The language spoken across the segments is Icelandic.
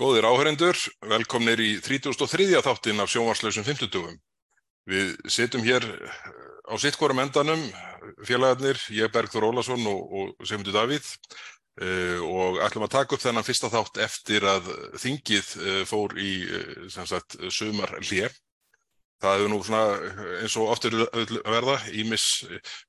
Góðir áhörendur, velkomnir í 33. þáttin af sjónvarslausum 50. Við sittum hér á sittkorum endanum, félagarnir, ég Bergþór Ólason og, og Sigmundur Davíð uh, og ætlum að taka upp þennan fyrsta þátt eftir að þingið uh, fór í uh, sumar hlið. Það hefur nú svona eins og oftur verða ímis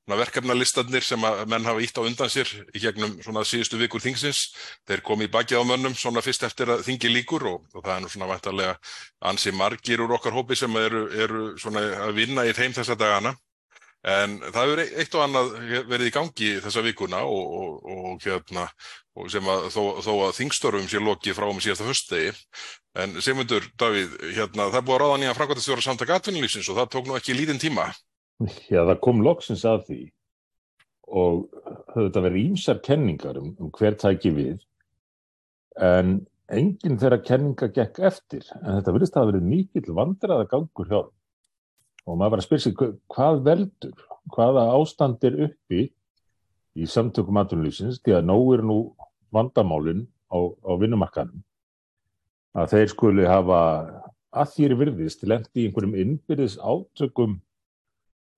verkefnalistanir sem að menn hafa ítt á undan sér í gegnum svona síðustu vikur þingsins. Þeir komi í bakið á mönnum svona fyrst eftir að þingi líkur og, og það er nú svona vantarlega ansi margir úr okkar hópi sem eru, eru svona að vinna í þeim þessa dagana. En það hefur eitt og annað verið í gangi þessa vikuna og, og, og hérna, sem að þó, þó að þingstörfum sé lokið frá um síðasta höstdegi. En Sigmundur, Davíð, hérna, það er búið að ráða nýja framkvæmtastjóra samtaka atvinnulífsins og það tók nú ekki lítinn tíma. Já, það kom loksins að því og höfðu þetta verið ímsar kenningar um, um hver tæki við en enginn þeirra kenninga gekk eftir en þetta verðist að hafa verið mikill vandraða gangur hjá það og maður var að spyrja sig hvað veldur, hvaða ástand er uppi í samtökum aðtunlýsins því að nóg er nú vandamálinn á, á vinnumarkanum að þeir skuli hafa að þýri virðist lendi í einhverjum innbyrðis átökum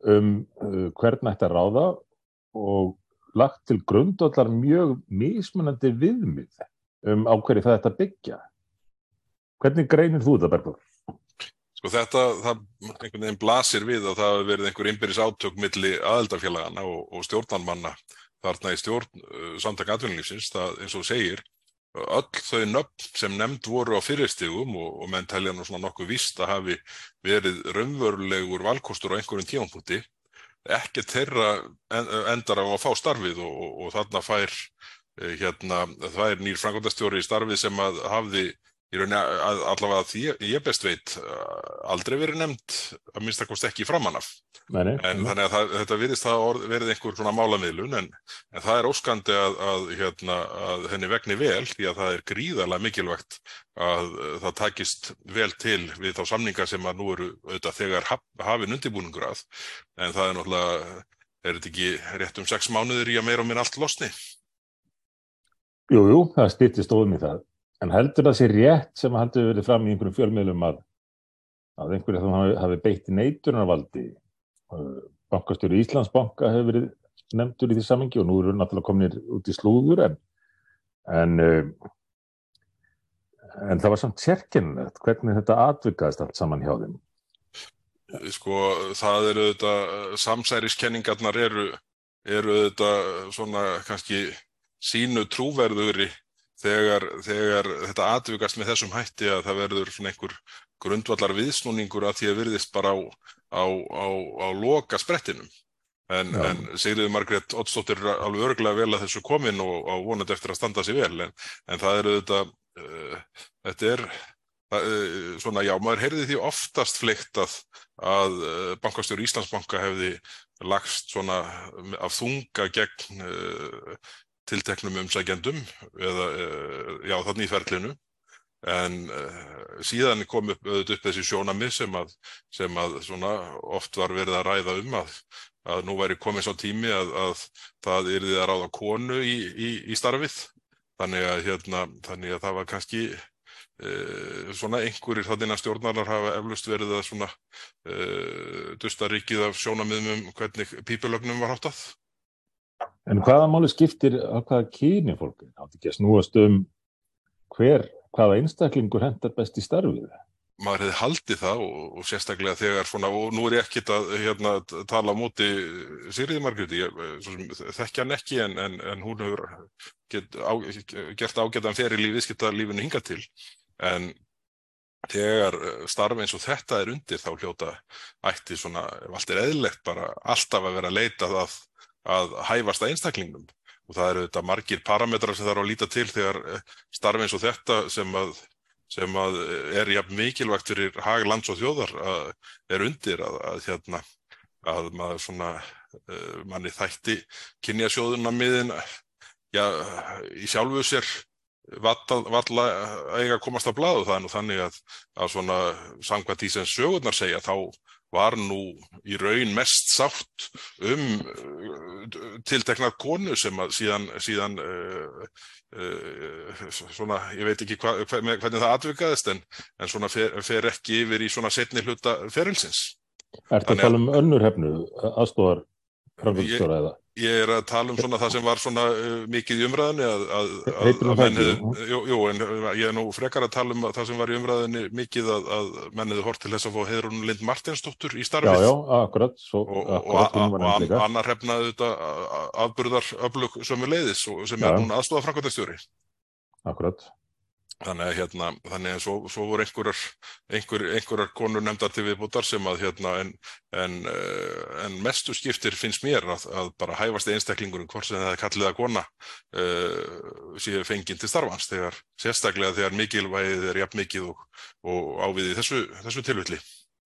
um uh, hvern ætti að ráða og lagt til grundallar mjög mismunandi viðmið um á hverju það ætti að byggja. Hvernig greinir þú þetta, Bergur? Sko þetta, það einhvern veginn blasir við að það hefur verið einhver innbyrjus átök milli aðeldarfélagana og, og stjórnarmanna þarna í stjórn uh, samtaka atvinnulífsins, það eins og segir öll þau nöfn sem nefnd voru á fyrirstigum og, og menn telja nú svona nokkuð vist að hafi verið raunverulegur valkostur á einhverjum tímanpunkti, ekki þeirra endar á að fá starfið og, og þarna fær eh, hérna, það er nýr frangondastjóri í starfið sem að hafði í rauninni allavega því ég best veit aldrei verið nefnd að minnstakost ekki framanaf nei, nei, en nei. þannig að það, þetta virðist það orð, verið einhver svona málamiðlun en, en það er óskandi að, að, hérna, að henni vegni vel því að það er gríðarlega mikilvægt að það takist vel til við þá samninga sem að nú eru auðvitað þegar haf, hafinn undirbúningur að en það er náttúrulega er þetta ekki rétt um sex mánuður í að meira og minna allt losni? Jújú, jú, það styrtist ofum í það En heldur það sér rétt sem heldur verið fram í einhverjum fjölmiðlum að, að einhverju þá hafi, beitt neitunarvaldi. Bankastjóri Íslandsbanka hefur verið nefndur í því samengi og nú eru náttúrulega kominir út í slúður en, en, en það var samt sérkennilegt hvernig þetta atvikaðist allt saman hjá þeim. Sko það eru þetta, samsæriskenningarnar eru, eru þetta svona kannski sínu trúverðuri þegar, þegar þetta atvikast með þessum hætti að það verður svona einhver grundvallar viðsnúningur að því að virðist bara á, á, á, á loka sprettinum. En, en Sigriði Margrét Ottsdóttir alveg örglega vel að þessu komin og, og vonandi eftir að standa sér vel. En, en það eru þetta, uh, þetta er uh, svona, já, maður heyrði því oftast fleikt að, að uh, bankastjóri Íslandsbanka hefði lagst svona af þunga gegn tilteknum umsækjandum eða eh, já þannig í ferlinu. En uh, síðan kom upp, upp þessi sjónami sem að, sem að oft var verið að ræða um að, að nú væri komið svo tími að, að það yrði að ráða konu í, í, í starfið. Þannig að, hérna, þannig að það var kannski uh, svona einhverjir þannig að stjórnarnar hafa eflust verið að svona uh, dusta ríkið af sjónamiðum um hvernig pípulögnum var háttað En hvaða máli skiptir á hvaða kyni fólk átt ekki að snúast um hver, hvaða einstaklingur hendar best í starfið? Maður hefði haldið það og, og sérstaklega þegar svona, og nú er ég ekkit að hérna, tala á móti Sýriði Margréti, þekkja hann ekki en, en, en hún hefur get, á, gert ágætan feril í viðskiptalífinu hinga til. En þegar starf eins og þetta er undir þá hljóta ætti svona, ef allt er eðlegt bara alltaf að vera að leita það að hæfast að einstaklingnum. Og það eru þetta margir parametrar sem það eru að líta til þegar eh, starfi eins og þetta sem að, sem að er jafn mikilvægt fyrir hag lands og þjóðar að er undir að, að, hérna, að maður svona manni þætti kynja sjóðuna miðin já, í sjálfu sér valla eiga að komast að bladu er nú þannig að svona sangvað því sem sögurnar segja þá var nú í raun mest sátt um uh, tilteknar konu sem að síðan, síðan uh, uh, svona, ég veit ekki hva, hva, hvernig það atvikaðist en, en svona fer, fer ekki yfir í svona setni hluta ferilsins. Er þetta að tala um önnur hefnu, aðstofar framfélgstjóra eða? Ég er að tala um svona það sem var svona uh, mikið í umræðinni að, að, Heitir það menn ekki? hefðu- Jú, jú, en ég er nú frekar að tala um það sem var í umræðinni mikið að, að menniðu hort til þess að fá Heiðrún Lind Martinsdóttur í Já, starfið já, akkurat, svo, akkurat, og, og annar hefnaði þetta afburðar öflug sömu leiðis sem Já. er núna aðstofa framkvæmtastjóri. Akkurat, Þannig að hérna, þannig að svo, svo voru einhverjar, einhver, einhverjar konur nefndar til viðbútar sem að hérna, en, en, uh, en mestu skiptir finnst mér að, að bara hæfast einstaklingurinn hvort sem það er kallið að kona uh, séu fenginn til starfans þegar, sérstaklega þegar mikilvægið er jafn mikið og, og ávið í þessu, þessu tilvilli.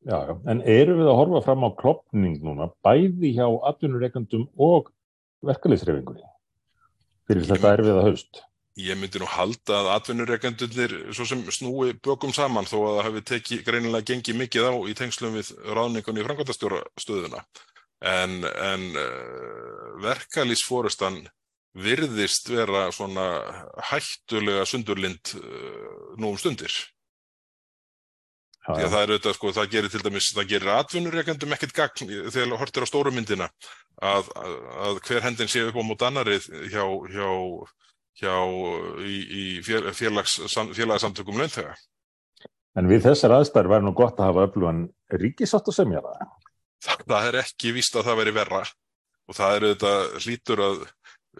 já, já. En erum við að horfa fram á klopning núna, bæði hjá atvinnureikandum og verkalýsreifingunni fyrir þetta erfiða haust? Ég myndi nú halda að atvinnureikendunir svo sem snúi bökum saman þó að það hafi tekið greinilega gengið mikið á í tengslum við ráðningunni í framkvæmtastjóra stöðuna. En, en uh, verkalýsforustan virðist vera svona hættulega sundurlind uh, nú um stundir. Já. að það er auðvitað, sko, það gerir til dæmis, það gerir atvinnureikendum ekkert gagn þegar hortir á stóru myndina að, að, að hver hendin sé upp á mót annarið hjá, hjá, hjá í, í fél- félags, sam- félagsamtökum launþega. En við þessar aðstæður væri nú gott að hafa öflugan ríkisátt og semja það. Það, er ekki víst að það veri verra og það er auðvitað hlýtur að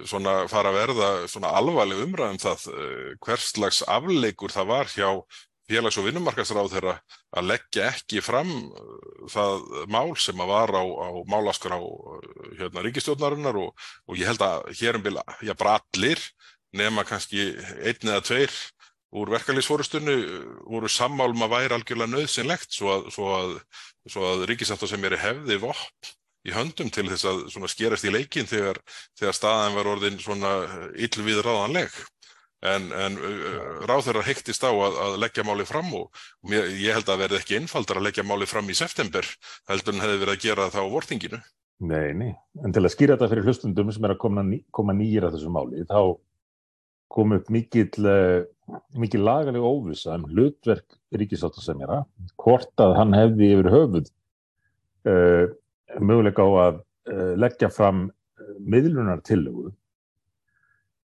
svona fara að verða svona alvarleg umræðum það eh, hvers slags afleikur það var hjá félags- og vinnumarkasráð þeirra að leggja ekki fram eh, það mál sem að var á, á málaskrá eh, hérna ríkistjórnarinnar og, og ég held að hér um bila, já bara allir nema kannski einn eða tveir úr verkalýsforustunni voru sammálum að væri algjörlega nöðsynlegt svo að, svo að, svo að ríkisáttar sem er hefði vopn í höndum til þess að skerast í leikin þegar, þegar staðan var orðin illvið ráðanleg. En, en uh, ráðherra heiktist á að, að leggja máli fram og mér, ég held að verði ekki einfaldar að leggja máli fram í september heldur en hefði verið að gera það á vortinginu. Nei, nei. En til að skýra þetta fyrir hlustundum sem er að koma, ný, koma nýjir að þessu máli, þá kom upp mikil, uh, mikil lagaleg óvisa um hlutverk ríkisáttasemjara, hvort að hann hefði yfir höfuð uh, möguleika á að uh, leggja fram miðlunar tillögu.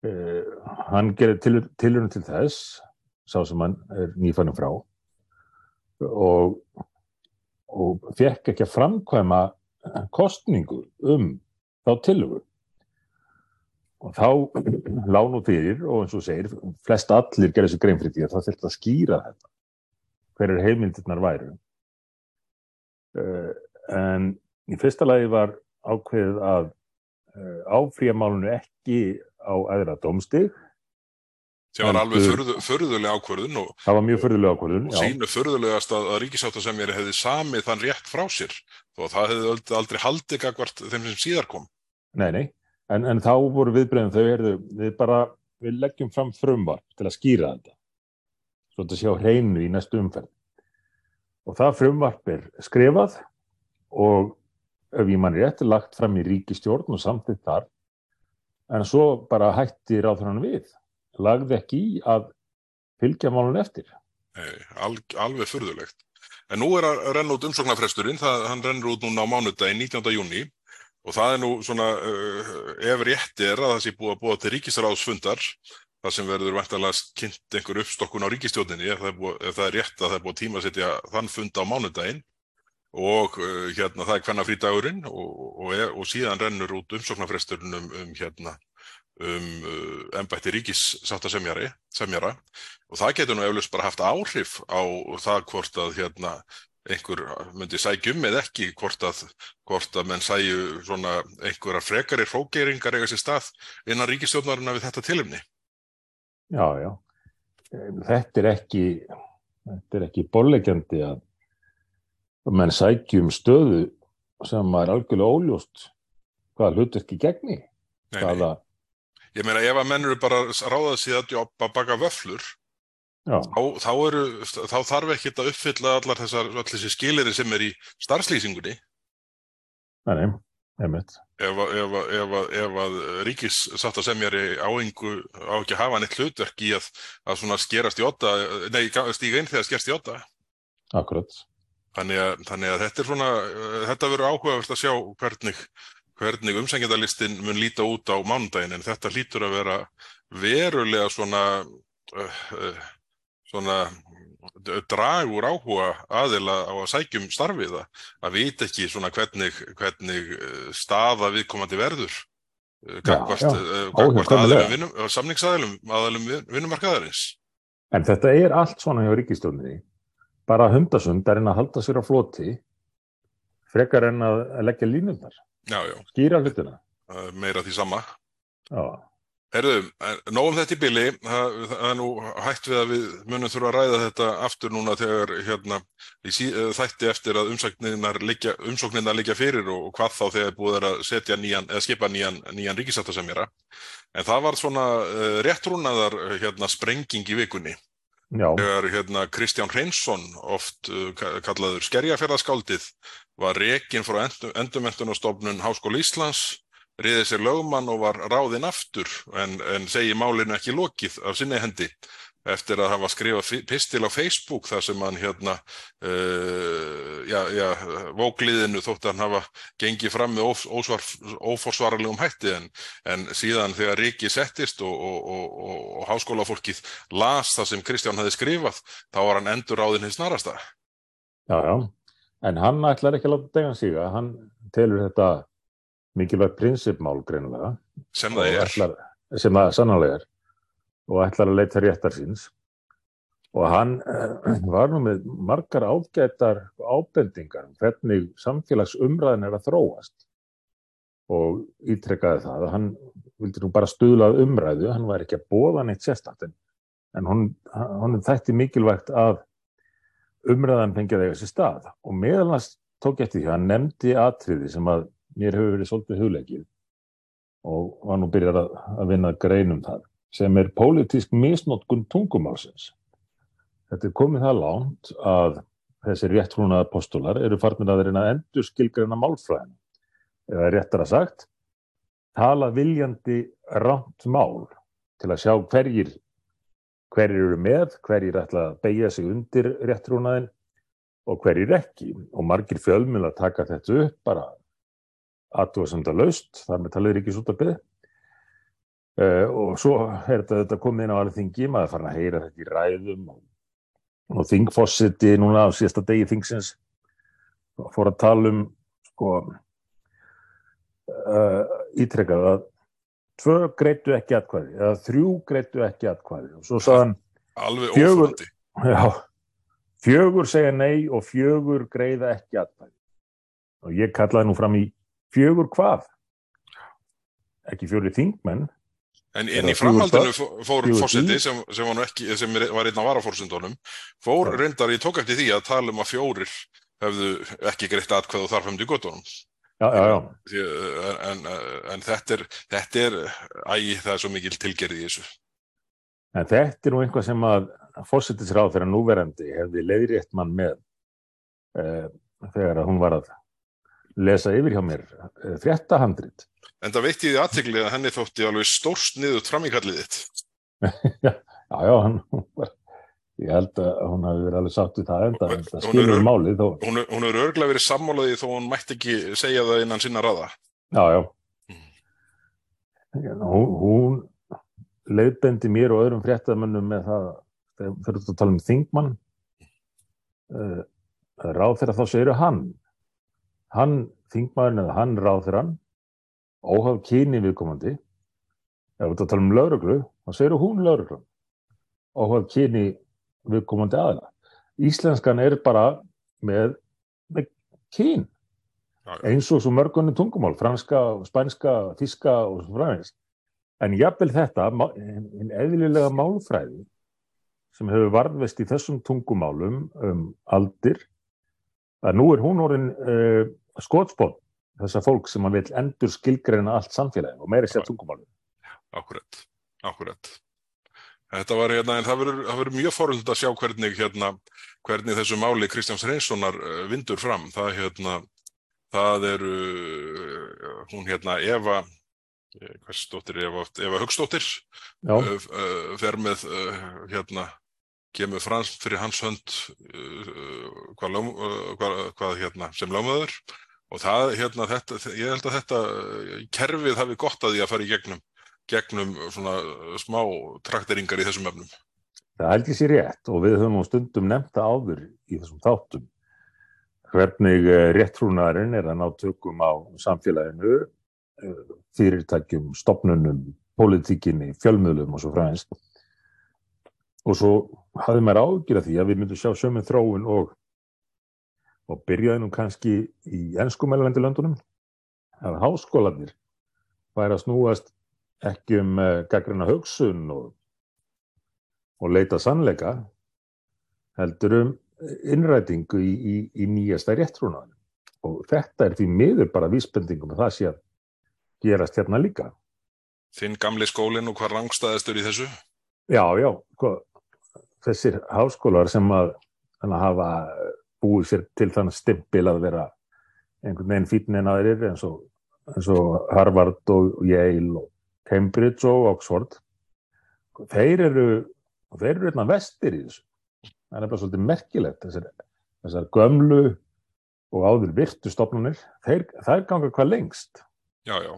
Uh, hann gerir til, tilhörun til þess, sá sem hann er nýfannum frá, og, og fekk ekki að framkvæma kostningu um þá tillögu. Og þá lá nú fyrir, og eins og segir, flest allir gerði þessu grein fyrir því að það þurfti að skýra þetta. Hver er heimildirnar væru? Uh, en í fyrsta lagi var ákveðið að uh, áfrýja málunu ekki á æðra dómstig. sem var alveg förðu, förðuleg ákvörðun og, Það var mjög fyrðulega ákveðun. og sínu förðulegast að, að ríkisáttasemjari hefði samið þann rétt frá sér að það hefði aldrei haldið gagvart þeim sem síðar kom. Nei, nei, en, en þá voru viðbreyðum þau, heyrðu, við bara, við leggjum fram frumvarp til að skýra þetta, svo þetta sé á hreinu í næstu umferð. Og það frumvarp er skrifað og ef ég mann rétt er lagt fram í ríkistjórn og samtitt þar, en svo bara hætti ráðhrann við, lagði ekki í að fylgja málun eftir. Nei, al, alveg furðulegt. En nú er að renna út umsóknarfresturinn, það, hann rennur út núna á mánudaginn 19. júni og það er nú svona, uh, ef rétt er að það sé búið að búa til ríkisráðsfundar, það sem verður vantalega kynnt einhver uppstokkun á ríkistjórninni, ef ef það er rétt að það er búið að tímasetja þann fund á mánudaginn. Og uh, hérna það er hvenna frídagurinn og, og, og, og síðan rennur út umsóknarfresturinn um, um hérna um uh, embætti ríkissáttasemjari semjara. Og það getur nú eflust bara haft áhrif á það hvort að hérna einhver myndi sækjum eða ekki hvort að, hvort að menn sæju svona einhverja frekari hrókeringar eiga sér stað innan ríkistjórnarina við þetta tilumni. Já, já. Þetta er ekki, þetta er ekki bollegjandi að að menn sækjum stöðu sem er algjörlega óljóst hvaða hlutverki gegni. Nei, nei. Hvaða, Ég meina ef að menn eru bara ráðað síðan að baka vöflur þá, þá, eru, þá þarf ekki að uppfylla allar þessar þessi skilirir sem er í starfslýsingunni Nei, einmitt Ef, ef, ef, ef að ríkis satt að semjari áengu á ekki að hafa neitt hlutverk í að, að svona skerast í otta, nei, stíga inn þegar skerst í otta. Akkurat. Þannig að, þannig að þetta er svona, þetta verður áhugavert að sjá hvernig, hvernig umsengjandalistin mun líta út á mánudagin en þetta lítur að vera verulega svona, uh, uh, svona dragur áhuga aðila á að sækjum starfið að vita ekki svona hvernig, hvernig eh, staða viðkomandi verður gagvart samningsaðilum aðalum vinnumarkaðarins. En þetta er allt svona hjá ríkistjóninni bara hundasund er einn að halda sér á floti frekar en að leggja línundar skýra hlutina. Meira því sama. Já Herðu, nógum þetta í bili, það, er nú hægt við að við munum þurfa að ræða þetta aftur núna þegar hérna, sí, eh, þætti eftir að umsóknirnar liggja, liggja fyrir og, og hvað þá þegar búið er að setja nýjan, eða skipa nýjan, nýjan ríkisáttasemjara. En það var svona uh, réttrúnaðar hérna, sprenging í vikunni. Já. Þegar hérna, Kristján Hreinsson, oft uh, kallaður skerjafjörðaskáldið, var rekin frá endurmentunastofnun Háskóli Íslands riðið sér lögmann og var ráðinn aftur en, en segi málinu ekki lokið af sinni hendi eftir að hafa skrifað pistil á Facebook þar sem hann hérna uh, já, já, vógliðinu þótt að hann hafa gengið fram með óforsvarlegum hætti en, en síðan þegar Ríki settist og, og, og, og háskólafólkið las það sem Kristján hafi skrifað þá var hann endur ráðinn hins narasta. Já, já, en hann ætlar ekki að láta degja sig að hann telur þetta mikilvægt prinsipmál greinilega. Sem það er. ætlar, sem það sannlega er. Og ætlar að leita réttar síns. Og hann uh, var nú með margar ágættar ábendingar um hvernig samfélagsumræðin er að þróast. Og ítrekkaði það að hann vildi nú bara stuðlað umræðu, hann var ekki að bóða neitt sérstakten en hún, hún þætti mikilvægt að umræðan fengið eiga sér stað. Og meðalans tók eftir því að hann nefndi atriði sem að mér hefur verið svolítið hugleikið og var nú byrjar að, að vinna greinum það sem er pólitísk misnótkun tungumálsins. Þetta er komið það lánt að þessi réttrúnaða postular eru farnir að reyna endur skilgreina málfræðin. Eða réttar að sagt, tala viljandi rámt mál til að sjá hverjir, hverjir eru með, hverjir ætla að beigja sig undir réttrúnaðin og hverjir ekki. Og margir fjölmjöl að taka þetta upp bara aðtúasemda laust, þar með talið ríkisútabið uh, og svo er þetta, þetta komið inn á alveg þingi, maður fann að heyra þetta í ræðum og, og þingfossiti núna á síðasta degi þingsins fór að tala um sko uh, ítrekkað að tvö greitu ekki atkvæði eða þrjú greitu ekki atkvæði. Og svo saðan fjögur, já, fjögur segja nei og fjögur greiða ekki atkvæði. Og ég kallaði nú fram í fjögur hvað? Ekki fjögur þingmenn. En, en í framhaldinu fór fórseti sem, sem, var ekki, sem var einn af varafórsendunum fór ja. reyndar í tók eftir því að tala um að fjórir hefðu ekki greitt atkvæð og þarf hefði gotunum já, já, já. En, en þetta er þetta er, æg, það er svo mikil tilgerði í þessu. En þetta er nú einhvað sem að fórsetisráð þegar núverandi hefði leiðrétt mann með eh, þegar að hún var að lesa yfir hjá mér eh, fréttahandrit. En það veit ég því aðtegli að henni þótti alveg stórst niður framíkallið þitt. já, já, hann var, ég held að hún hafi verið alveg satt við það enda, en það skilur málið þó. Hún hefur örglega verið sammálaði þó hún mætti ekki segja það innan sinna raða. Já, já. Mm. Hún, hún leiðbendi mér og öðrum fréttamönnum með það, þegar þú tala um þingmann, uh, ráð þegar þá segir hann hann, þingmaðurinn eða hann ráðurann, óhaf kyni viðkomandi, ef við tala um lauruglu, þá segir hún lauruglan, óhaf kyni viðkomandi aðla. Íslenskan er bara með, með kyn, eins og svo mörgunni tungumál, franska, spænska, þíska og svo fræðist. En jafnvel þetta, einn eðlilega málfræði sem hefur varðvest í þessum tungumálum um aldir, að nú er hún orðin uh, skotspótt þessar fólk sem að vil endur skilgreina allt samfélagin og meiri sér tungumáli. Akkurat, akkurat. Þetta var hérna, en það verður, mjög foröld að sjá hvernig hérna, hvernig þessu máli Kristjáns Reynssonar uh, vindur fram. Það hérna, það eru, uh, hún hérna Eva, eh, hvers stóttir Eva, Eva Högstóttir, uh, uh, fer með uh, hérna, kemur frans fyrir hans hönd uh, hvað, uh, hvað, hvað hérna, sem lögmaður og það, hérna, þetta, ég held að þetta uh, kerfið hafi gott að því að fara í gegnum, gegnum uh, smá trakteringar í þessum efnum. það held ég sér rétt og við höfum nú stundum nefnt það áður í þessum þáttum. Hvernig réttrúnaðurinn er að ná tökum á samfélaginu, fyrirtækjum, stopnunum, pólitíkinni, fjölmiðlum og svo fræðins. Og svo hafði maður ágjur af því að við myndum sjá sömum þróun og, og byrjaði nú kannski í ennskumælendi löndunum að háskólanir væri að snúast ekki um uh, gaggrina hugsun og, og leita sannleika heldur um innrætingu í, í, í nýjasta réttrúnaðin og þetta er því miður bara vísbendingum að það sé að gerast hérna líka. Þinn gamli skólinn og hvað rangstæðistur í þessu? Já, já, hvað, þessir háskólar sem að, hafa búið sér til þann stimpil að vera einhvern veginn fítinn en aðrir eins og, eins og Harvard og Yale og Cambridge og Oxford. Þeir eru þeir eru einna vestir í þessu. Það er bara svolítið merkilegt þessar, þessar gömlu og áður virtu stopnunir þeir, þær ganga hvað lengst. Já, já.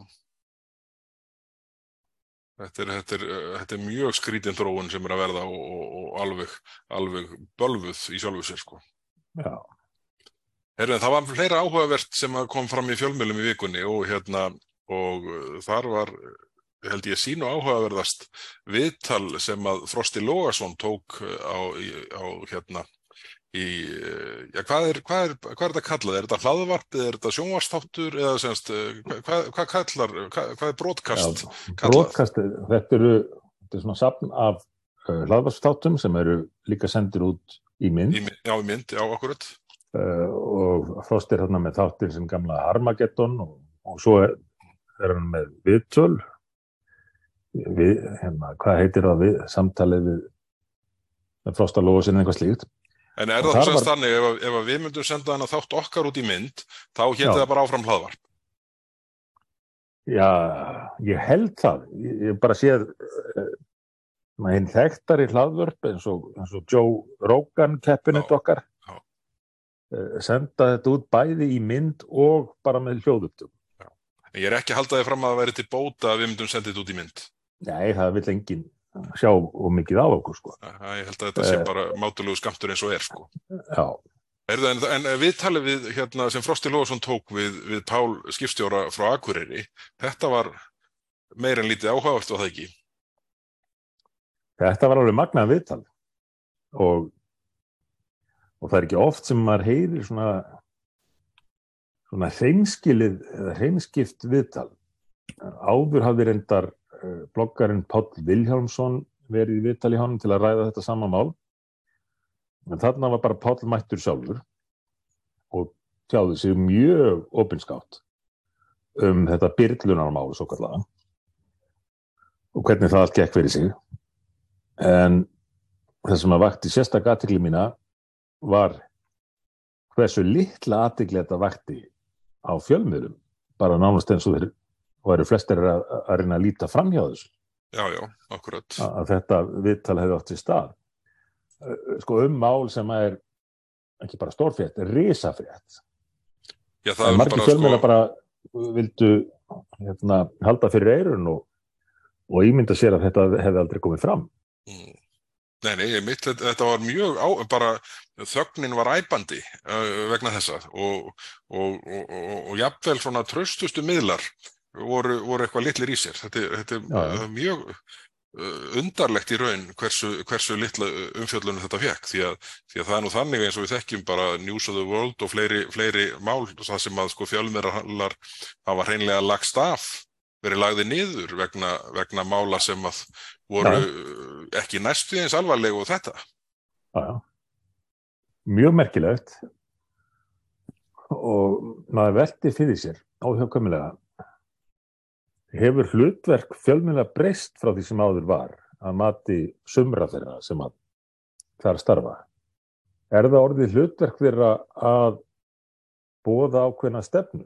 Þetta er, þetta, er, uh, þetta er mjög skrítin þróun sem er að verða og, og, og alveg, alveg bölvuð í sjálfu sér sko. Já, en það var fleira áhugavert sem kom fram í fjölmjölum í vikunni og hérna og uh, þar var held ég sínu áhugaverðast viðtal sem að Frosti Lógason tók uh, á, á hérna í, uh, já, hvað er, hvað er, hvað er þetta kallað? Er þetta hlaðvarp er þetta sjónvastáttur eða semst, uh, hvað, hvað kallar, hvað, hvað er brotkast kallað? brotkast þetta eru þetta er svona sapn af uh, hlaðvarstátum sem eru líka sendir út í mynd Í, já, í mynd, já, akkurat. uh, og Frost er þarna með þáttir sem gamla Armageddon og, og svo er, er hann með viðtöl við, hérna, hvað heitir það við samtalið við með Frosta Lóðsinn eitthvað slíkt En er Og það semst var- þannig ef, ef við myndum senda hana þátt okkar út í mynd, þá héti Já. það bara áfram hlaðvarp? Já, ég held það ég, ég bara séð uh, maður hinn þekktari hlaðvörp eins og, eins og Joe Rogan keppinett Já, okkar já. uh, senda þetta út bæði í mynd og bara með hljóðuptum ég er ekki að halda þið fram að það væri til bóta að við myndum senda þetta út í mynd. Nei, það vil enginn sjá og mikið á okkur sko. Æ, Ég held að þetta sé Eh. bara mátulegu skamtur eins og er, sko. Já, Heyrðu, en, en við talið við, hérna, sem Frosti Lóðarsson tók við, við Pál skipstjóra frá Akureyri, þetta var meir en lítið áhugavert var það ekki? þetta var alveg magnað viðtal og, og það er ekki oft sem maður heyrir svona svona hreinskilið eða hreinskipt viðtal. Áður hafði reyndar bloggarinn Páll Vilhjálmsson verið í viðtal í honum til að ræða þetta sama mál. En þarna var bara Páll mættur sjálfur og tjáði sig mjög opinskátt um þetta byrlunarmál svo kallega og hvernig það allt gekk fyrir sig. En það sem að vakti sérstak aðtikli mína var hversu litla aðtikli þetta vakti á fjölmiðlum, bara nánast eins og þeir væru flestir að, að reyna að líta fram hjá þessu, Já, já, akkurat. að, þetta viðtal hefði átt í stað. Uh, Sko um mál sem er ekki bara stórfrétt, risafrétt. Já, það er bara, sko, bara vildu hérna, halda fyrir eirun og, og ímynda sér að þetta hefði aldrei komið fram. mm, nei, nei, mitt, þetta, var mjög, á, bara þögnin var æpandi uh, vegna þessa og, og, og, og, og jafnvel svona tröstustu miðlar voru, voru eitthvað litlir í sér. Þetta, þetta Já, já. er mjög uh, undarlegt í raun hversu, hversu litla umfjöllunum þetta fekk því að, því að það er nú þannig eins og við þekkjum bara News of the World og fleiri, fleiri mál það sem að sko fjölmiðlar hafa hreinlega lagst af verið lagði niður vegna, vegna mála sem að voru uh, ekki næstu eins alvarleg og þetta. Já, já. Mjög merkilegt og maður velti fyrir sér áhjákvæmulega hefur hlutverk fjölmjöla breyst frá því sem áður var að mati sumra þeirra sem að þar starfa. Er það orðið hlutverk þeirra að bóða ákveðna stefnu?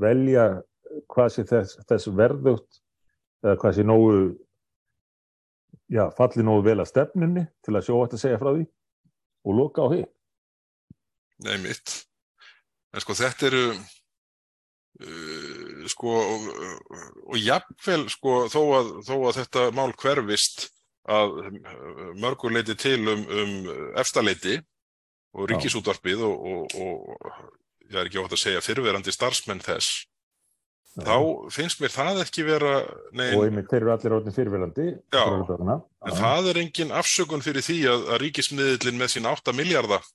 Velja hvað sé þess, þess verðugt eða hvað sé nógu, já, falli nógu vel að stefnunni til að þetta að segja frá því og loka á því? Nei mitt. En sko þetta eru, uh, sko, og, og jafnvel sko þó að, þó að þetta mál hverfist að mörguleiti til um, um efstaleiti og ríkisútvarpið og, og, og ég er ekki ótt að segja fyrverandi starfsmenn þess Já. þá finnst mér það ekki vera nein... og einmitt þeir eru allir orðin fyrirverandi en það er engin afsökun fyrir því að, að ríkismiðlinn með sín 8 miljardar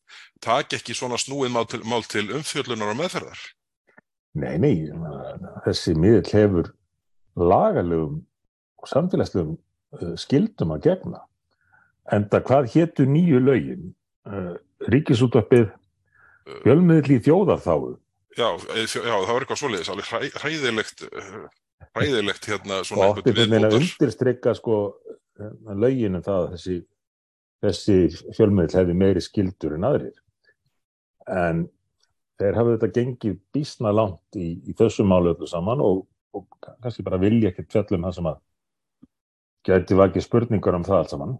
tak ekki svona snúið mál til, mál til umfjöllunar og meðferðar Nei, nei, þessi miðl hefur lagalegum og samfélagslegum uh, skildum að gegna. Enda hvað héttu nýju lögin? Uh, Ríkisútvarpið fjölmiðli þjóðarþáu. Já, e, já, það var eitthvað svoleiðis, alveg hræ, hræðilegt, uh, hræðilegt hérna svona einhvern veginn. Og áttið að undirstrykka sko lögin um það að þessi, þessi fjölmiðl hefði meiri skildur en aðrir. En þeir hafa þetta gengið bísna langt í, í þessu málu öllu saman og, og kannski bara vilja ekkert fjallum það sem að geti vakið spurningar um það allt saman.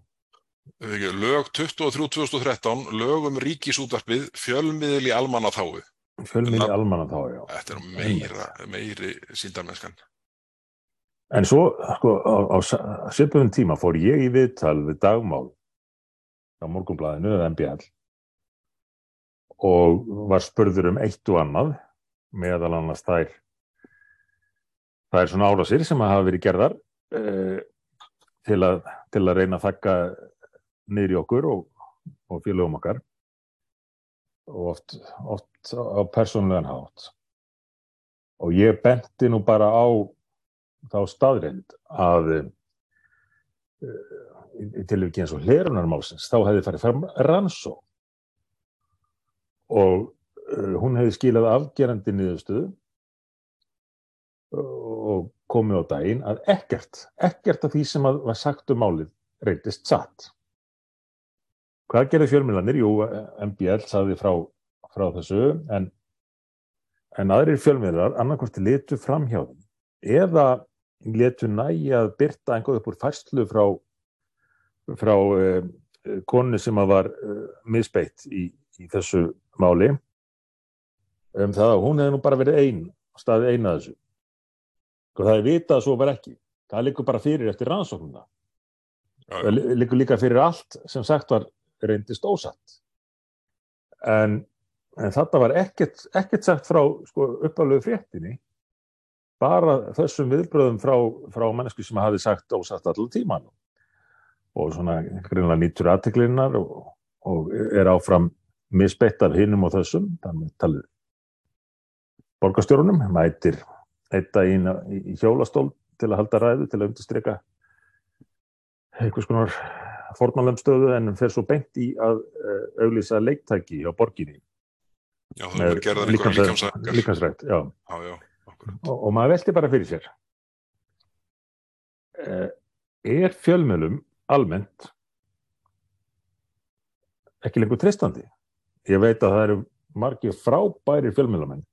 Lög 23.2013, lög um ríkisútvarpið, fjölmiðli almannaþáu. Fjölmiðli almannaþáu, já. Þetta er meira, meiri síndarmennskan. En svo, sko, á, á sipum tíma fór ég í viðtal við dagmál á morgunblæðinu, eða MBL, og var spurður um eitt og annað meðal annars þær er svona árásir sem að hafa verið gerðar eh, til, að, til að reyna að þakka niður í okkur og, og félögum okkar. Og oft, oft á persónulegan hátt. Og ég benti nú bara á þá staðrind að eh, í tilvíki eins og hlérunarmálsins þá hefði farið fram rannsó og uh, hún hefði skilað afgerandi niðurstöðu og komið á daginn að ekkert, ekkert af því sem var sagt um málið reyndist satt. Hvað gerði fjölmjölanir? Jú, MBL saði frá, frá þessu en, en aðrir fjölmjölar annarkvæmst letu fram hjá þeim eða letu næja að byrta einhverju upp úr færslu frá, frá eh, konu sem var eh, misbeitt í, í þessu máli um það að hún hefði nú bara verið einn staðið eina þessu. Og það er vitað að svo var ekki. Það likur bara fyrir eftir rannsóknuna það likur líka fyrir allt sem sagt var reyndist ósatt. En, en þetta var ekkert, ekkert sagt frá sko, uppalögu fréttinni bara þessum viðbröðum frá, frá mannesku sem hafi sagt ósatt allir tíman og svona greinlega nýtur aðteklinnar og, og er áfram misbeitt af hinnum og þessum, þannig talið borgastjórunum, mætir eitt daginn í hjólastól til að halda ræðu, til að undirstryka einhvers konar fornalöfnstöðu en fer svo beint í að uh, auglýsa leiktæki á borginni. Já, það er gerðan einhverja líkamsrækt. Líkamsrækt, já. Já, já. Og, og maður veldi bara fyrir sér. Uh, er fjölmjölum almennt ekki lengur tristandi? Ég veit að það eru margir frábæri fjölmjölamenn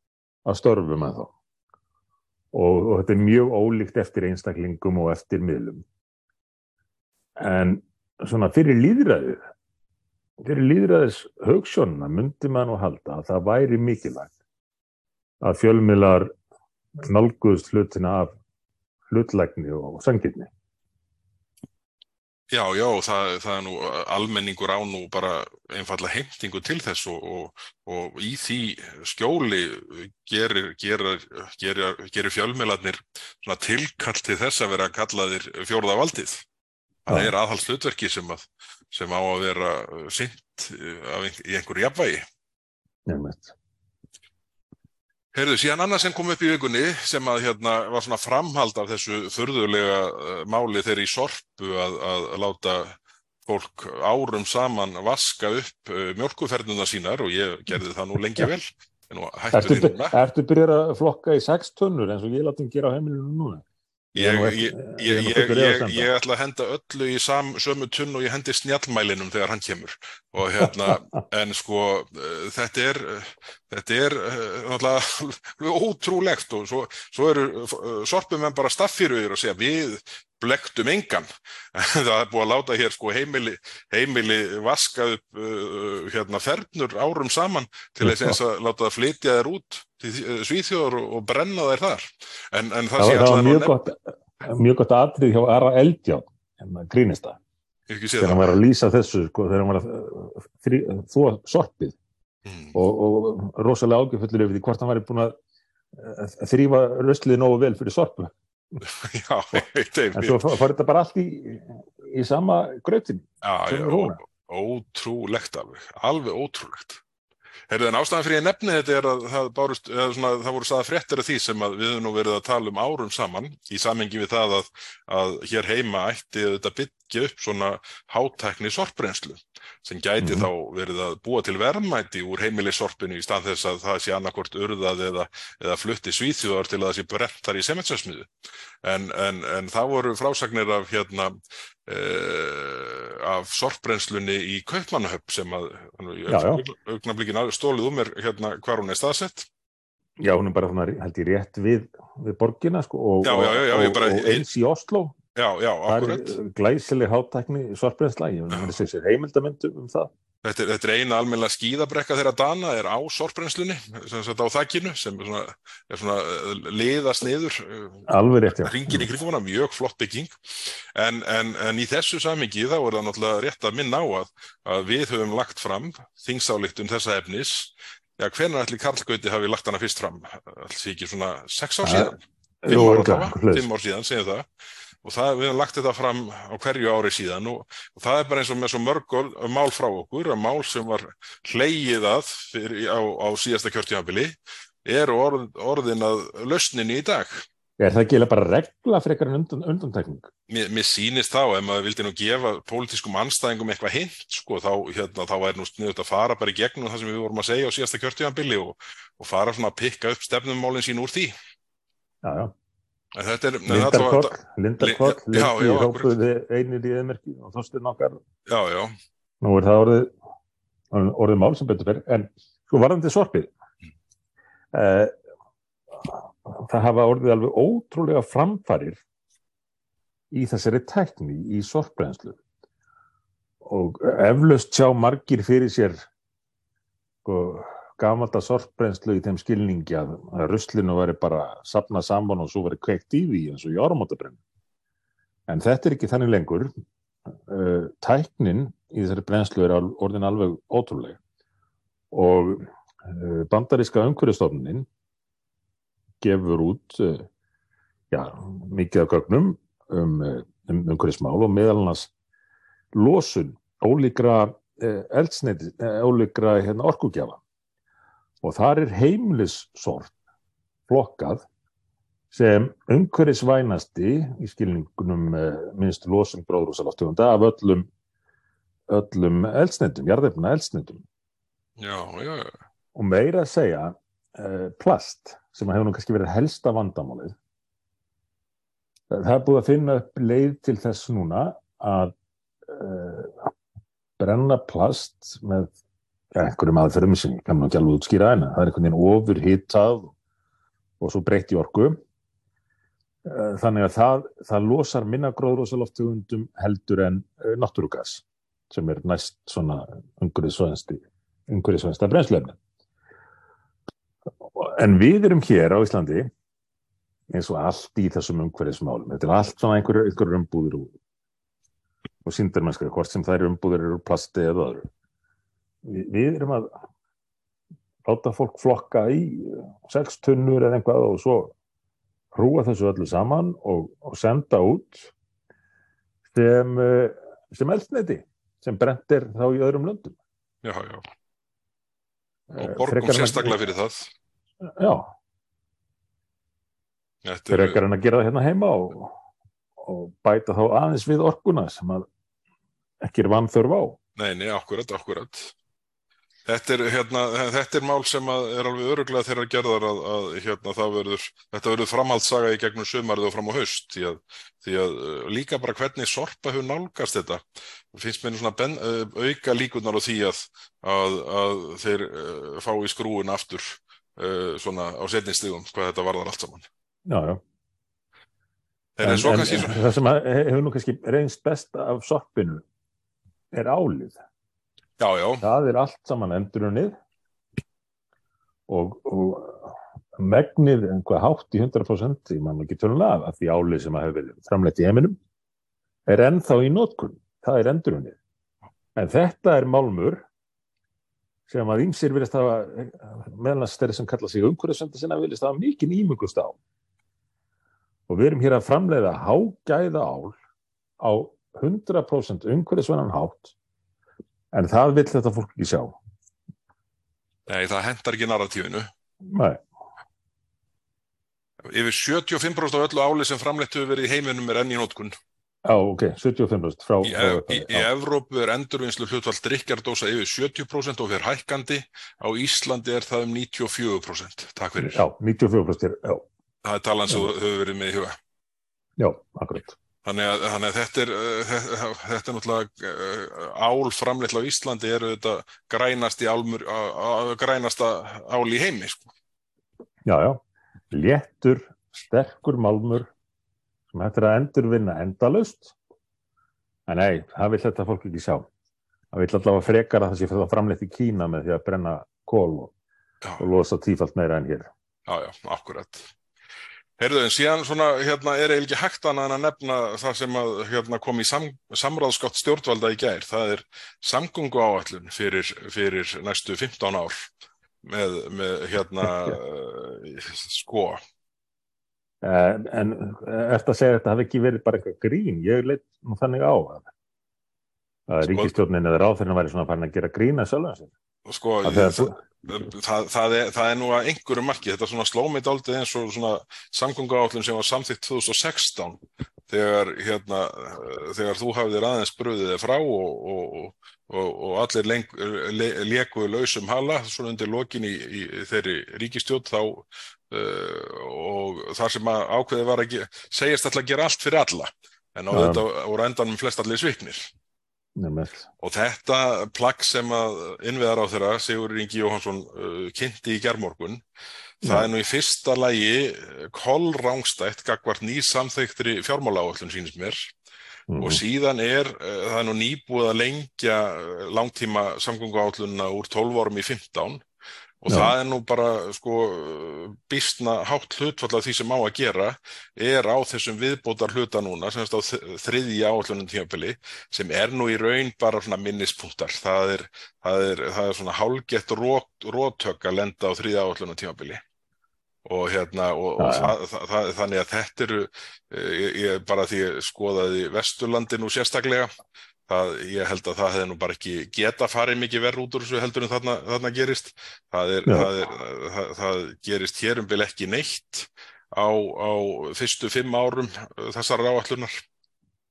að störfu með þá og, og þetta er mjög ólíkt eftir einstaklingum og eftir miðlum. En svona fyrir líðræðið, fyrir líðræðis högsjónuna myndi maður nú halda að það væri mikilvægt að fjölmjölar nálguðst hlutina af hlutlækni og sangirni. Já, já, það, það er nú almenningur á nú bara einfalla heimtingu til þess og, og, og í því skjóli gerir, gerir, gerir, gerir fjölmiðlarnir tilkall til þess að vera kallaðir fjórða valdið. Það er aðhalslutverki sem, að, sem á að vera sint í einhverju jafnvægi. Nefnilegt. Heyrðu, síðan annað sem kom upp í vikunni sem að hérna var svona framhald af þessu þurðulega uh, máli þeirri í sorpu að, að láta fólk árum saman vaska upp uh, mjölkuferðuna sínar og ég gerði það nú lengi vel. Ertu, ertu byrjað að flokka í sex tunnur eins og ég láti hann gera á heimilinu núna? Ég, nú ég, ég, ég nú ætla að henda öllu í sam, sömu tunn og ég hendi snjallmælinum þegar hann kemur og hérna, en sko uh, þetta er uh, þetta er uh, náttúrulega ótrúlegt og svo, svo eru uh, sorpumenn bara staffýruðir og segja við blektum engan. Það er búið að láta hér sko heimili, heimili vaska upp uh, hérna fernur árum saman til þess eins að láta það flytja þær út til Svíþjóðar og, og brenna þær þar. En, en það Það, sé var- mjög gott, mjög gott atrið hjá Ara Eldján, hérna grínista, þegar hann var að lýsa þessu, sko, þegar hann var að þvo sorpið Mm. og, og rosalega ágjöfullur yfir því hvort hann væri búin að þrýfa röstlið nógu vel fyrir sorpu. Já, En svo fór þetta bara allt í, í sama hún. ótrúlegt alveg, alveg ótrúlegt. Herðu, en ástæðan fyrir ég nefni þetta er að það, bárust, svona, það voru staða fréttir af því sem við höfum nú verið að tala um árum saman í samengi við það að, að hér heima ætti þetta byggja upp svona hátækni sorprenslu sem gæti Mhm. þá verið að búa til verðmæti úr heimilissorpinu í stað þess að það sé annarkvort urðað eða, eða flutti svíþjóðar til að það sé brent þar í sementsasmiðu. En, en, en það voru frásagnir af hérna uh, af sorprennslunni í Kaupmannahöfn sem að augnablikin stólið um mér hérna hvar hún er staðsett. Já, hún er bara svona, held ég, rétt við, við borgina, sko, og, Já, já, já, og, bara- og eins í Oslo. Já, já, Það akkurat. er glæsileg hátækni sorprensla, ég Já. vil segja sér heimildamöndum um það. Þetta er, þetta er eina almennilega skíðabrekka þeirra Dana er á sorprennslunni, sem sagt á þakkinu, sem er svona, er svona eh, liðast niður, já. ringin í kringum hana, mjög flott bygging. En, en, en í þessu samingi þá er það náttúrulega rétt að minna á að, að við höfum lagt fram þingsáleiktun þessa efnis. Já, hvernig ætli Karl Gauti hafi lagt hana fyrst fram? Alls ekki svona sex ár Það- síðan? Fimm ár síðan, segjum það. Og það, við höfum lagt þetta fram á hverju ári síðan og, og það er bara eins og með svo mörg mál frá okkur, að mál sem var hleyið að fyrir, á, á síðasta kjörtjáfabili eru orð, orðin að lausninni í dag. Er það ekki bara regla frekar en undan, undantekning? Mér, mér sýnist þá, ef maður vildi nú gefa pólitískum anstæðingum eitthvað hint, sko, þá, hérna, þá væri nú sniðut að fara bara í gegnum það sem við vorum að segja á síðasta kjörtjáfabili og, og fara svona að pikka upp stefnumálinn sín úr því. Já, já. En þetta er, en þetta var- Lindarkvöld, Lindarkvöld, Lin- já, lengi já, hrópuði einir í eðmerki og þóstin okkar. Já, já, Nú er það orðið, orðið mál sem betur fyrir. En sko varðandi sorpið, eh, það hafa orðið alveg ótrúlega framfarir í þessari tekni í sorprenslu. Og eflaust sjá margir fyrir sér sko, gamalda sorprenslu í þeim skilningi að, að ruslinu veri bara sapnað saman og svo veri kveikt í því eins og í áramótabrenn. En þetta er ekki þannig lengur. Uh, tæknin í þessari brennslu er orðin alveg ótrúlega og uh, bandaríska umhverfistofnunin gefur út uh, já, mikið af gögnum um, um umhverfismál og meðal annars losun ólíkra eldsneiti, ólíkra hérna, orkugjafa og þar er heimilissort flokkað sem umhverfisvænasti í skilningunum uh, minnst losun gróðrúsalaftegunda af öllum öllum eldsneitum, jarðefna eldsneitum já, já, já. og meira að segja uh, plast sem hefur nú kannski verið helsta vandamálið það er búið að finna upp leið til þess núna að uh, brenna plast með ja, einhverjum aðferðum sem kannu ekki alveg útskýra en það er einhvern veginn ofur hittað og svo breytt í orku uh, þannig að það, það losar minna gróðrósaloftegundum heldur en uh, náttúrugas sem er næst svona umhverfisvænsta brennslefni. En við erum hér á Íslandi eins og allt í þessum umhverfismálum. Þetta er allt svona einhverjur einhver umbúðir og, og síndarmennskar, hvort sem þær umbúðir eru plasti eða öðru. Við, við erum að láta fólk flokka í sex tunnur eða einhvað og svo hrúa þessu öllu saman og, og senda út sem, eh, sem eldsneiti sem brent er þá í öðrum löndum. já, já. Eh, Og borgum sérstaklega fyrir það. Já, Þetta er, frekar en að gera það hérna heima og, og bæta þá aðeins við orkuna sem að ekki er vanþörf á. nei, nei, akkurat, akkurat. Þetta er, hérna, þetta er mál sem er alveg öruglega þeirra gerðar að, að hérna, verður, þetta verður framhaldssaga í gegnum sömarið og fram á haust því að, því að uh, líka bara hvernig sorpa hefur nálgast þetta finnst mér svona ben, uh, auka líkunar á því að, að þeir uh, fá í skrúin aftur svona á setninstígum hvað þetta varðar allt saman. Já, já. En, en, en það sem hefur nú kannski reynst best af sorpinu er álið. Já, já. Það er allt saman endurunnið og, og megnið einhvað hátt í 100% ég man ekki tölulega af því álið sem hefur verið framleitt í heiminum er ennþá í nótkunn. Það er endurunnið. En þetta er málmur sem að ímsir vilist hafa meðlans þeirri sem kalla sig umhverjusönda sinna vilist hafa mikið ímugust á. Og við erum hér að framleiða hágæða ál á 100% umhverjusvennan hátt En það vill þetta fólk ekki sjá. Nei, það hendar ekki narratífinu. Nei. Yfir 75% af öllu áli sem framleitt hefur verið í heiminum er enn í nótkun. Já, ok, 75% frá... Í, frá, í, í Evrópu er endurvinnslu hlutvall drikkjardósa yfir 70% og fyrir hækkandi. Á Íslandi er það um 94%. Takk fyrir. Já, 94% er, já. Það er talan sem hefur verið með í huga. Já, akkurat. Þannig að, þannig að þetta, er, uh, þetta er náttúrulega uh, álframleitla á Íslandi eru þetta grænast í álmur, grænasta ál í heimi. Sko. Já, já, léttur, sterkur málmur sem hættir að endurvinna endalust. En nei, það vil þetta fólk ekki sjá. Það vil allavega frekar að það sé fyrir að framleitt í Kína með því að brenna kól og, og losa tífalt meira en hér. Já, já, akkurat. Herðu, en síðan svona, hérna, er eiginlega hægt annað en að nefna það sem að, hérna, kom í sam, samráðskátt stjórnvalda í gær. Það er samgungu áallun fyrir, fyrir næstu 15 ár með, með hérna, sko. En, en eftir að segja þetta hafi ekki verið bara eitthvað grín, ég leitt nú þannig á að, að sko, ríkistjórnin eða ráðfyrirna væri svona farin að gera grína sjálf að sér. Sko, ég, Það, það, er, það er nú að einhverju marki, þetta svona slómið aldrei eins og svona samgönguállun sem var samþýtt 2016 þegar, hérna, þegar þú hafðir aðeins bröðið þig frá og, og, og, og allir le, lekuðu lausum hala svona undir lokin í, í þeirri ríkistjótt þá uh, og þar sem að ákveði var að segjast alltaf að gera allt fyrir alla en á ja. þetta voru endanum flest allir sviknir. Og þetta plagg sem að innviðar á þeirra, Sigur Ingi Jóhansson uh, kynnti í gerðmorgun, það er nú í fyrsta lægi uh, kollrángstætt gagvart nýsamþeiktri fjármáláallun sínist mér. Mm. og síðan er, uh, það er nú nýbúið að lengja uh, langtíma samgönguállunna úr 12 árum í 15 Og Já. það er nú bara sko býstna hátt hlutfall af því sem á að gera er á þessum viðbótar hluta núna semst á þriðja áallunum tímafili sem er nú í raun bara svona minnispunktar. Það er, það er, það er svona hálgett rótök að lenda á þriðja áallunum tímafili og hérna og, og það, það, þannig að þetta eru, eh, ég, ég bara því skoðaði Vesturlandi nú sérstaklega Það, ég held að það hefði nú bara ekki geta farið mikið verð út úr þessu heldur en þarna, þarna gerist. Það, er, það, er, það, það gerist hér um bil ekki neitt á, á fyrstu fimm árum uh, þessar ráallunar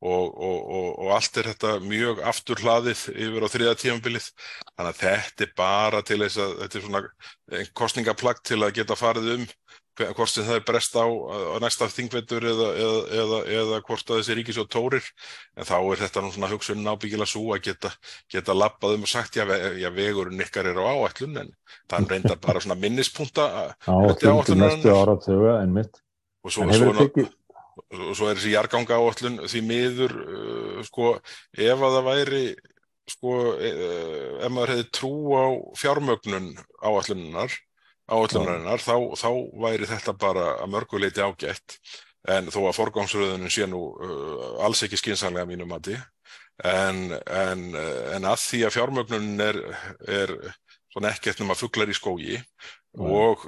og, og, og, og allt er þetta mjög aftur hlaðið yfir á þriða tímanbilið. Þannig að þetta er bara til þess að þetta er svona einn kostningaplagt til að geta farið um hvort sem það er brest á, á næsta þingvetur eða, eða, eða, eða hvort að þessi ríkisjóð tórir en þá er þetta nú svona hugsun ábyggilega svo að geta, geta lappað um og sagt já, já vegurinn ykkar er á áætlun en það reyndar bara svona minnispunta áætlun til næstu ára töga en mitt og svo, svo, tekið... og svo er þessi jarganga áætlun því miður uh, sko ef að það væri sko e, ef maður hefði trú á fjármögnun áætlununar áallunarinnar þá, þá væri þetta bara að mörguleiti ágætt en þó að forgámsröðunum sé nú uh, alls ekki skinsanlega mínum mati en, en, en að því að fjármögnun er, er svona ekkert að fugglar í skógi mm. og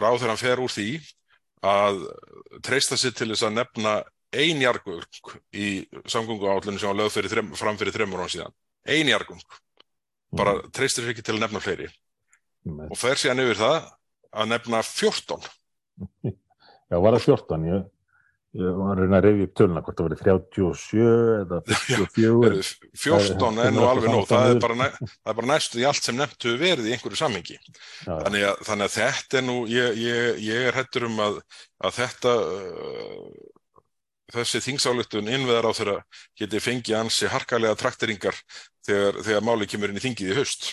ráður hann fer úr því að treysta sér til þess að nefna einjargung í samgöngu áallunum sem var lögð fram fyrir þreymur án síðan einjargung, bara mm. treystir sér ekki til að nefna fleiri og fer síðan yfir það að nefna 14 Já, var það 14? Ég, Ég var að reyði upp töluna hvort það verið 37 eða 54. 14 er nú alveg nóg, það er bara, það er bara næstu í allt sem nefntu verið í einhverju samhengi. Þannig að, þannig að þetta er nú, ég, ég, ég er hættur um að, að þetta, uh, þessi þingsáluktun innveðar á þeirra geti fengið ansi harkalega trakteringar þegar, þegar máli kemur inn í þingið í haust.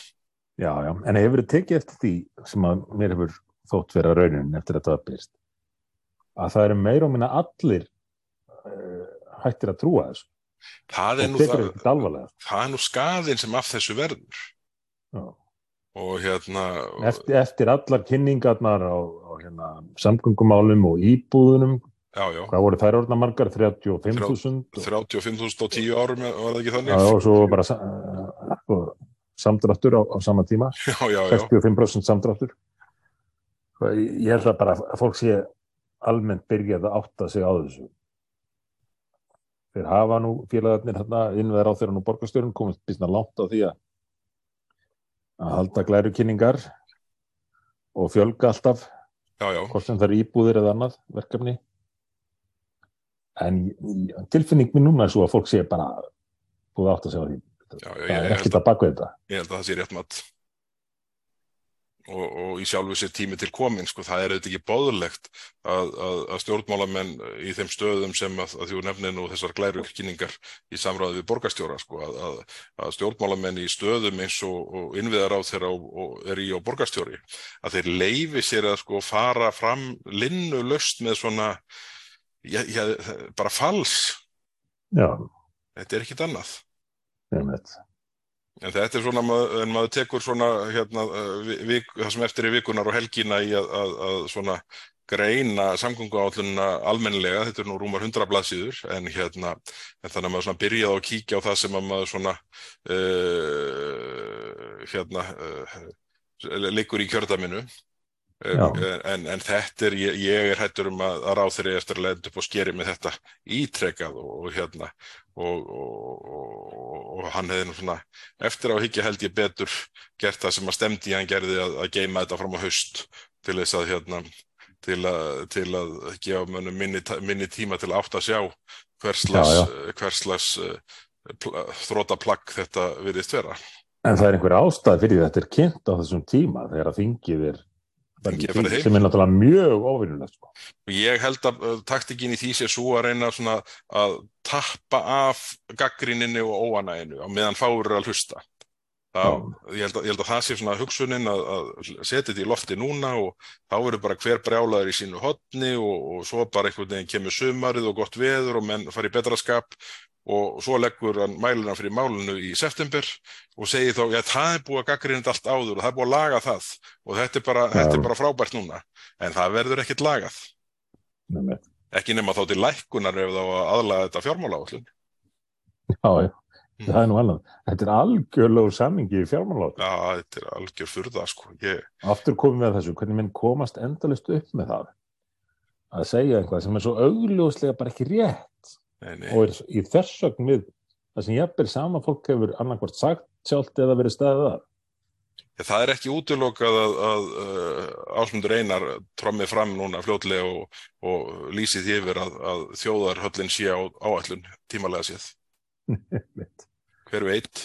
Já, já, en hefur þið tekið eftir því sem að mér hefur þótt vera raunin eftir að það byrst að það eru meira og minna allir uh, hættir að trúa þessu. Það er, það, það er nú skaðin sem af þessu verður. Já. Og hérna... Eftir, eftir allar kynningarnar á, á hérna, samgöngumálum og íbúðunum, já, já. hvað voru þær orðna margar? 35.000? 35.000 á tíu árum, var það ekki þannig? Já, og svo bara uh, samdráttur á, á sama tíma. Já, já, já. 65% samdráttur. Ég held að bara að fólk sé almennt byrjað að átta sig á þessu. Þeir hafa nú félagarnir hérna innveðar á þeirra nú borgarstjórun komist bísna langt á því að að halda glæru kynningar og fjölga alltaf já, já. hvort sem það er íbúðir eða annað verkefni en tilfinning minn núna er svo að fólk sé bara búið átt að segja því já, það er ekkert að baka þetta. Ég held að það sé rétt maður og, og í sjálfu sér tími til komin sko, það er auðvitað ekki bóðulegt að, að, að stjórnmálamenn í þeim stöðum sem að, að þjó nefnin og þessar glærukynningar í samráði við borgastjóra sko, að stjórnmálamenn í stöðum eins og, og innviðar á þeirra og, og er í á borgastjóri að þeir leifi sér að sko fara fram linnu löst með svona já, já, bara fals. Já. þetta er ekkit annað En þetta er svona, en maður tekur svona, hérna, vik, það sem eftir í vikunar og helgina í að, að, að svona greina samgönguállunna almennilega, þetta er nú rúmar 100 blaðsýður, en hérna, en þannig að maður svona byrjaði að kíkja á það sem að maður svona, uh, hérna, uh, leikur í kjördaminu, En, en þetta er, ég, ég er hættur um að, að ráð þeirri eftir að lenda upp og skeri með þetta ítrekað og, og hérna og, og, og hann hefði nú svona eftir á higgja held ég betur gert það sem að stemdi hann gerði að, að geima þetta fram á haust til þess að hérna til að, til að gefa mönnum minni, minni tíma til að átt að sjá hverslas uh, þrótaplagg þetta virðist vera. En það er einhver ástæð fyrir þetta er kynnt á þessum tíma þegar að þingið er sem er náttúrulega mjög ofinnulegt sko. Ég held að uh, taktikinn í því sé svo að reyna að tappa af gaggrinninni og óanæginu á meðan fáur að hlusta. Það, ég, held að, ég held að það sé svona hugsunin að, að setja þetta í lofti núna og þá verður bara hver brjálaður í sínu hodni og, og svo bara einhvern veginn kemur sumarið og gott veður og menn fari í betra skap og svo leggur hann mæluna fyrir málunu í september og segir þá, já það er búið að gaggrinda allt áður og það er búið að laga það. Og þetta er bara, þetta er bara frábært núna. En það verður ekkert lagað. Nei. ekki nema þá til lækkunar ef þá aðlaga þetta fjármála áallun Já, já, mm. það er nú annað Þetta er algjörlegu samingi í fjármála áallun Já, þetta er algjör fyrða sko. Ég... Aftur komum við að þessu, hvernig minn komast endalist upp með það? Að segja eitthvað sem er svo augljóslega bara ekki rétt Nei, nei. og er í þessögn við það sem er sama fólk hefur annarkvært sagt sjálft eða verið staðið að Það er ekki útilokað að, að, að uh, ásmundur einar trommið fram núna fljótlega og, og lýsið yfir að, að þjóðarhöllin sé á áallun tímalega séð. Hver veit?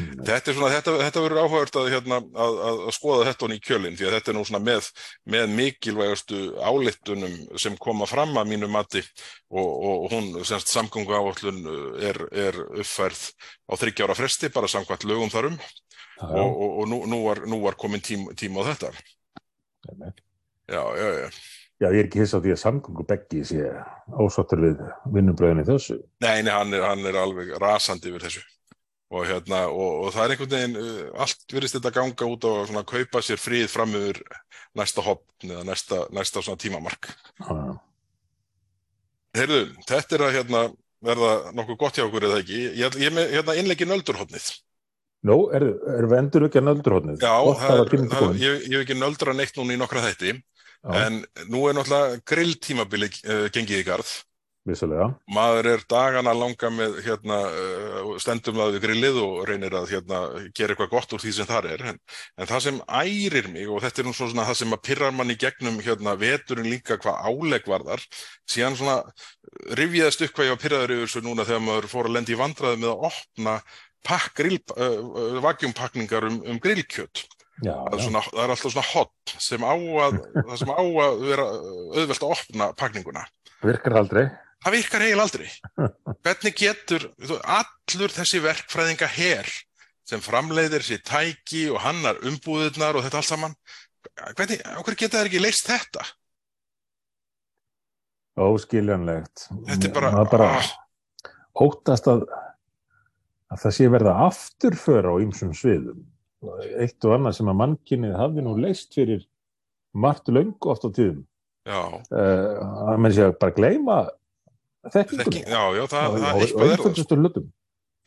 Mm. Þetta, er svona, þetta, þetta verður áhugavert að, hérna, að, að skoða þetta hún í kjölinn því að þetta er nú með, með mikilvægastu álittunum sem koma fram að mínu mati og, og hún semst samgöngu áallun er, er uppfærð á þryggjára fresti bara samkvæmt lögum þarum og, og, og nú, nú, var, nú var komin tím, tíma á þetta. Já, já, já. Já, ég er ekki hiss á því að samgöngu beggi sé ásáttur við vinnubröðinni þessu. Nei, nei, hann er, hann er alveg rasandi yfir þessu og, hérna, og, og það er einhvern veginn, uh, allt virðist þetta ganga út á að kaupa sér fríð fram yfir næsta hoppn eða næsta, næsta tímamark. Ah. Heyrðu, þetta er að hérna, verða nokkuð gott hjá okkur eða ekki. Ég, er með hérna, innleggi nöldurhóttnið. Nú, er, er við endur ekki að nöldurhóttnið? Já, það er, það, ég, hef ekki nöldra neitt núna í nokkra þætti, Já. en nú er náttúrulega grilltímabili uh, gengið í garð vissulega. maður er dagana langa með hérna, uh, stendum það við grillið og reynir að hérna, gera eitthvað gott úr því sem það er en, en það sem ærir mig og þetta er nú svona það sem að pirrar mann í gegnum hérna, veturinn líka hvað áleg varðar síðan svona rifjaðist upp hvað ég var pirraður yfir svo núna þegar maður fór að lendi í vandraði með að opna uh, vakjumpakningar um, um grillkjött Já, það já. svona, það er alltaf svona hot sem á að, sem á að vera auðvelt að opna pakninguna Virkar aldrei. Það virkar heil aldrei hvernig getur allur þessi verkfræðinga her sem framleiðir sér tæki og hannar umbúðirnar og þetta allt saman hvernig, okkur geta það ekki leist þetta Óskiljanlegt. þetta er bara, bara ah, óttast að, að það sé verða afturför á ýmsum sviðum. Eitt og annað sem að mannkynnið hafi nú leist fyrir margt löngu oft á tíðum. já, Uh, að menn sé að bara þekkingunni. Þekking, já, já, það, það og eitthvað er það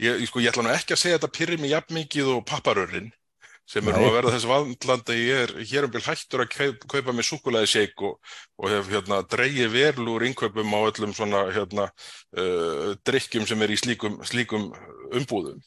ég, ég, sko, ég ætla nú ekki að segja þetta pyrri mig jafn mikið og papparörrin sem er nú að verða þessu vandlanda ég er hér um byrj hættur að kaup, kaupa með súkulæði shake og, og hef hérna dreigið verlu úr innkaupum á öllum svona hérna uh, drikkjum sem er í slíkum, slíkum umbúðum.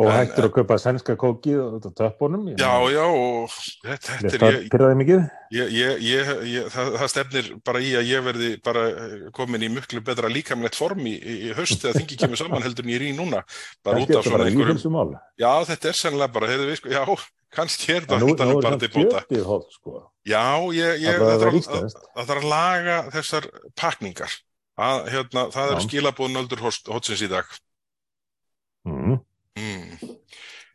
Og En- hættur að kaupa sænska kókið og þetta töppunum. Ég Já, já og þetta, þetta er ég, pyrraði mikið. ég, ég, ég, ég það, það stefnir bara í að ég verði bara eh, komin í muklu betra líkamlegt form í, í haust þegar þingi kemur saman heldur en ég er í núna bara út af svona bara einhverjum. Já, þetta er sennilega bara, heyrðu við sko, já, kannski er það Nú, þetta nú er bara það til bóta. kjötið hótt, sko. Já, ég, ég, Það það, að, íslenskt. það þarf að laga þessar pakningar. Að, hérna, það Já. skilabóð nöldur hotsins í dag. Mm. Mm.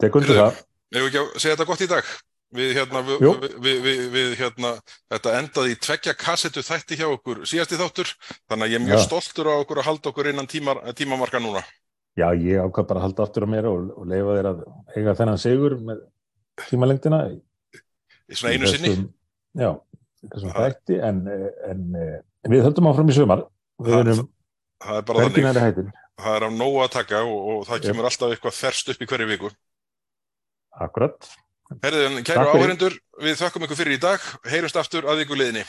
Tekur Heyrðu, það. Ef við ekki að segja þetta gott í dag. Við, hérna, við, við, við, hérna, þetta endaði í tveggja kassetu þætti hjá okkur síðasti þáttur. Þannig að ég er mjög Já. stoltur á okkur að halda okkur innan tímar, tímamarka núna. Já, ég ákvað bara að halda aftur á mér og, og leifa þér að eiga þennan sigur með tímalengdina. í- Í svona í einu sinni. Já, í þessum þætti, en, en, en við höldum áfram í sumar. Við Það- Það er bara þannig. Það er á nógu að taka og, og það kemur alltaf eitthvað ferst upp í hverju viku. Akkurat. Herðin, kæru áheyrendur, við þökkum ykkur fyrir í dag. Heyrumst aftur að viku liðinni.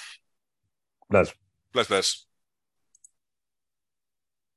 Bless. Bless, bless.